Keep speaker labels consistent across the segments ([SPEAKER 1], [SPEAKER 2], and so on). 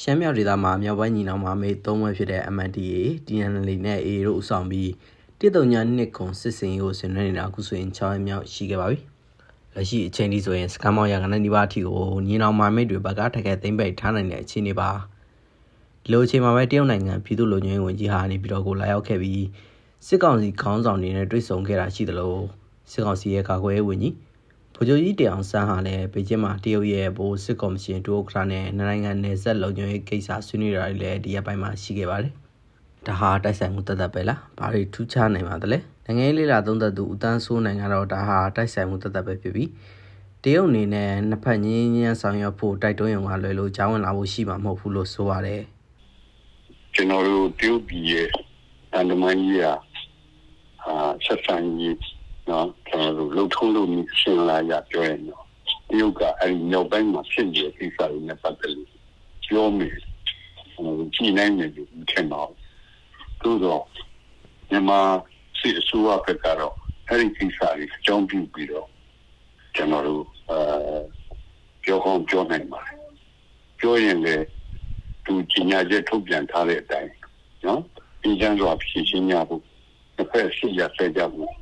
[SPEAKER 1] ရှမ်းမြောက်ဒေသမှာမြောက်ပိုင်းညီနောင်မမေသုံးဘွဲဖြစ်တဲ့ MNDAA, TNLA နဲ့ AA တို့ဦးဆောင်ပြီးတစ်တုံညာနှစ်ခွန်စစ်စင်ရေးကိုဆင်နွှဲနေတာအခုဆိုရင်6ရက်မြောက်ရှိခဲ့ပါပြီ။လက်ရှိအချိန်ထိဆိုရင်စကမ်းမောင်ရကနနီပါအထိကိုညီနောင်မမေတွေဘက်ကထက်ခဲသိမ့်ပိတ်ထားနိုင်တဲ့အခြေအနေပါ။ဒီလိုအချိန်မှာပဲတရုတ်နိုင်ငံပြည်သူ့လူညွှန်ဝင်ကြီးဟာနေပြီးတော့ကိုလာရောက်ခဲ့ပြီးစစ်ကောင်စီခေါင်းဆောင်တွေနဲ့တွေ့ဆုံခဲ့တာရှိသလိုစစ်ကောင်စီရဲ့ကာကွယ်ရေးဝန်ကြီး ဗိုလ်ချုပ်ကြီးတောင်ဆန်းဟာလည်းဘေကျင်းမှာတရုတ်ရဲ့ဗိုလ်စစ်ကော်မရှင်ဒုဥက္ကဋ္ဌနဲ့နိုင်ငံနယ်စပ်လုံခြုံရေးကိစ္စဆွေးနွေးတာတွေလည်းဒီရက်ပိုင်းမှာရှိခဲ့ပါတယ်။ဒါဟာတိုက်ဆိုင်မှုတသက်ပဲလား။ဘာတွေထူးခြားနိုင်ပါသလဲ။နိုင်ငံရေးလေးလာသုံးသက်သူဦးတန်းစိုးနိုင်ငံတော့ဒါဟာတိုက်ဆိုင်မှုတသက်ပဲဖြစ်ပြီးတရုတ်အနေနဲ့နှစ်ဖက်ငင်းငင်းဆောင်ရွက်ဖို့တိုက်တွန်းရုံကလွယ်လို့ကြောင်းဝင်လာဖို့ရှိမှာမဟုတ်ဘူးလို့ဆိုပါတယ်။
[SPEAKER 2] ကျွန်တော်တို့တရုတ်ပြည်ရဲ့အန်ဒမန်ကြီးကအာဆက်ဆံရေးနော် ကျွန်တော်တို့လှုပ်ထုံးလို့ရှင်းလာရပြောရင်တော့တရုတ်ကအဲဒီမြောက်ပိုင်းမှာဖြစ်နေတဲ့ကိစ္စတွေနဲ့ပတ်သက်လို့ပြောမယ်ဟိုကြည်နိုင်တယ်လို့ထင်တော့သို့တော့မြန်မာစစ်အစိုးရဘက်ကတော့အဲဒီကိစ္စတွေအကြောင်းပြုပြီးတော့ကျွန်တော်တို့အဲပြောကောင်းပြောနိုင်ပါတယ်ပြောရင်လည်းသူကြီးညာချက်ထုတ်ပြန်ထားတဲ့အတိုင်းနော်ဒီကျန်းစွာဖြည့်ရှင်းရဖို့တစ်ဖက်ရှိရဆက်ကြဖို့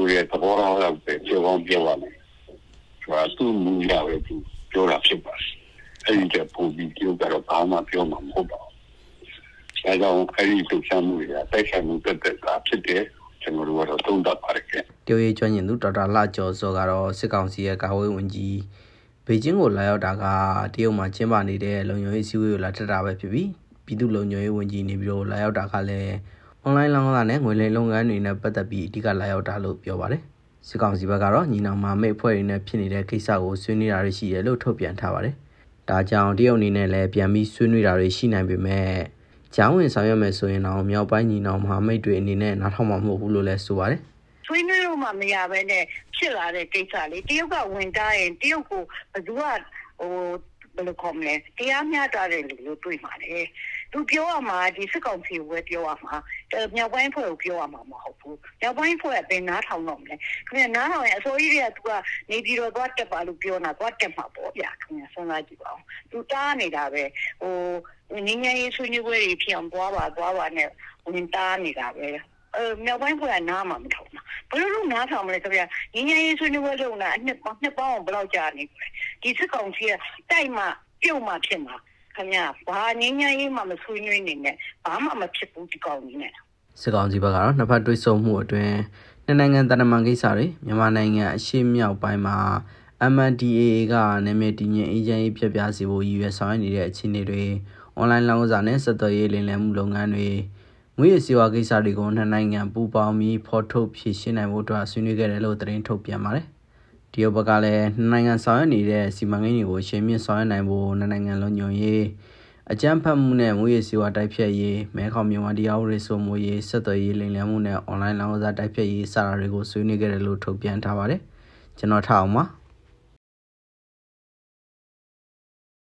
[SPEAKER 2] ဆိုရသဘောထားပဲပြောကောင်းပြောပါမယ်ဆိုတာသူ့မူရပဲသူပြောတာဖြစ်ပါတယ်အဲ့ဒီကပုံပြီးပြောတော့ဘာမှပြောမှာမဟုတ်ပါဘူးအဲကြောင့်အဲ့ဒီတုံ့ပြန်မှုတွေကတိုက်ဆိုင်မှုတက်တက်ကဖြစ်တယ်ကျွန်တော်တို့ကတော့သုံးသပ်ပါတယ်ခင်
[SPEAKER 1] တရုတ်ရေးကျွမ်းကျင်သူဒေါက်တာလှကျော်စောကတော့စစ်ကောင်စီရဲ့ကာဝေးဝန်ကြီးဘေကျင်းကိုလာရောက်တာကတရုတ်မှာကျင်းပနေတဲ့လုံခြုံရေးစည်းဝေးကိုလာထက်တာပဲဖြစ်ပြီးပြည်သူ့လုံခြုံရေးဝန်ကြီးနေပြီးတော့လာရောက်တာကလည်း အွန်လိုင်းလောင်းကစားနဲ့ငွေလိမ်လုပ်ငန်းတွေနဲ့ပတ်သက်ပြီးအဓိကလာရောက်တာလို့ပြောပါတယ်။စစ်ကောင်စီဘက်ကတော့ညီနောင်မာမိတ်အဖွဲ့တွေနဲ့ဖြစ်နေတဲ့ကိစ္စကိုဆွေးနွေးတာတွေရှိတယ်လို့ထုတ်ပြန်ထားပါတယ်။ဒါကြောင့်တရုတ်အနေနဲ့လည်းပြန်ပြီးဆွေးနွေးတာတွေရှိနိုင်ပေမဲ့ကျောင်းဝင်ဆောင်ရွက်မယ်ဆိုရင်တော့မြောက်ပိုင်းညီနောင်မဟာမိတ်တွေအနေနဲ့နားထောင်မှာမဟုတ်ဘူးလို့လည်းဆိုပါတယ်။
[SPEAKER 3] ဆွေးနွေးလို့မှမရဘဲနဲ့ဖြစ်လာတဲ့ကိစ္စလေးတရုတ်ကဝင်တားရင်တရုတ်ကိုဘယ်သူကဟိုဘယ်လိုခေါ်မလဲတရားမျှတတဲ့လူလို့တွေ့မှာလေ သူပြောရမှာဒီစစ်ကောင်စီကိုပဲပြောရမှာမြောက်ပိုင်းဖွဲ့ကိုပြောရမှာမဟုတ်ဘူးမြောက်ပိုင်းဖွဲ့ကဘယ်နားထောင်တော့မလဲခင်ဗျနားထောင်ရင်အစိုးရတွေကသူကနေပြီးတော့သွားတက်ပါလို့ပြောနေတာသွားတက်မှာပေါ့ဗျာခင်ဗျစဉ်းစားကြည့်ပါဦးသူတားနေတာပဲဟိုငင်းငယ်ရေးဆွေးနွေးပွဲတွေဖြစ်အောင်သွားပါသွားပါနဲ့ဝင်တားနေတာပဲအဲမြောက်ပိုင်းဖွဲ့ကနားမှာမထောင်ဘူးဘယ်လိုလုပ်နားထောင်မလဲဆိုပြငင်းငယ်ရေးဆွေးနွေးပွဲလုပ်တာအနှစ်နှစ်ပေါင်းဘယ်လောက်ကြာနေလဲဒီစစ်ကောင်စီကတိုက်မှပြုတ်မှဖြစ်မှာ ခင်ဗျာဘာငင်းငယ်ရေးမှမဆွေးနွေးနေနဲ့ဘာမှမဖြစ်ဘူးဒီကောင်ကြီးနဲ့
[SPEAKER 1] စစ်ကောင်စီဘက်ကတော့နှစ်ဖက်တွိတ်ဆုံမှုအတွင်းနှစ်နိုင်ငံတန်တမန်ကိစ္စတွေမြန်မာနိုင်ငံအရှေ့မြောက်ပိုင်းမှာ MNDAA ကနာမည်တည်ငြိမ်အေဂျင့်ရေးပြပြစီဖို့ရည်ရွယ်ဆောင်ရွက်နေတဲ့အခြေအနေတွေအွန်လိုင်းလောင်းကစားနဲ့ဆက်သွယ်ရေးလင်းလည်မှုလုပ်ငန်းတွေငွေရစီဝါကိစ္စတွေကိုနှစ်နိုင်ငံပူးပေါင်းပြီးဖော်ထုတ်ဖြည့်ရှင်းနိုင်ဖို့အတွက်ဆွေးနွေးခဲ့တယ်လို့သတင်းထုတ်ပြန်ပါတယ်။ တရုတ်ဘက်ကလည်းနှစ်နိုင်ငံဆောင်ရွက်နေတဲ့စီမံကိန်းတွေကိုရှင်းပြဆောင်ရွက်နိုင်ဖို့နှစ်နိုင်ငံလုံးညွန်ရေးအကြမ်းဖက်မှုနဲ့ငွေရစီဝါတိုက်ဖြတ်ရေးမဲခေါင်မြန်မာတရားဥပဒေစိုးမိုးရေးဆက်သွယ်ရေးလိမ်လည်မှုနဲ့အွန်လိုင်းလောင်းကစားတိုက်ဖြတ်ရေးစတာတွေကိုဆွေးနွေးခဲ့တယ်လို့ထုတ်ပြန်ထားပါတယ်။ကျွန်တော်ထားအောင်ပါ။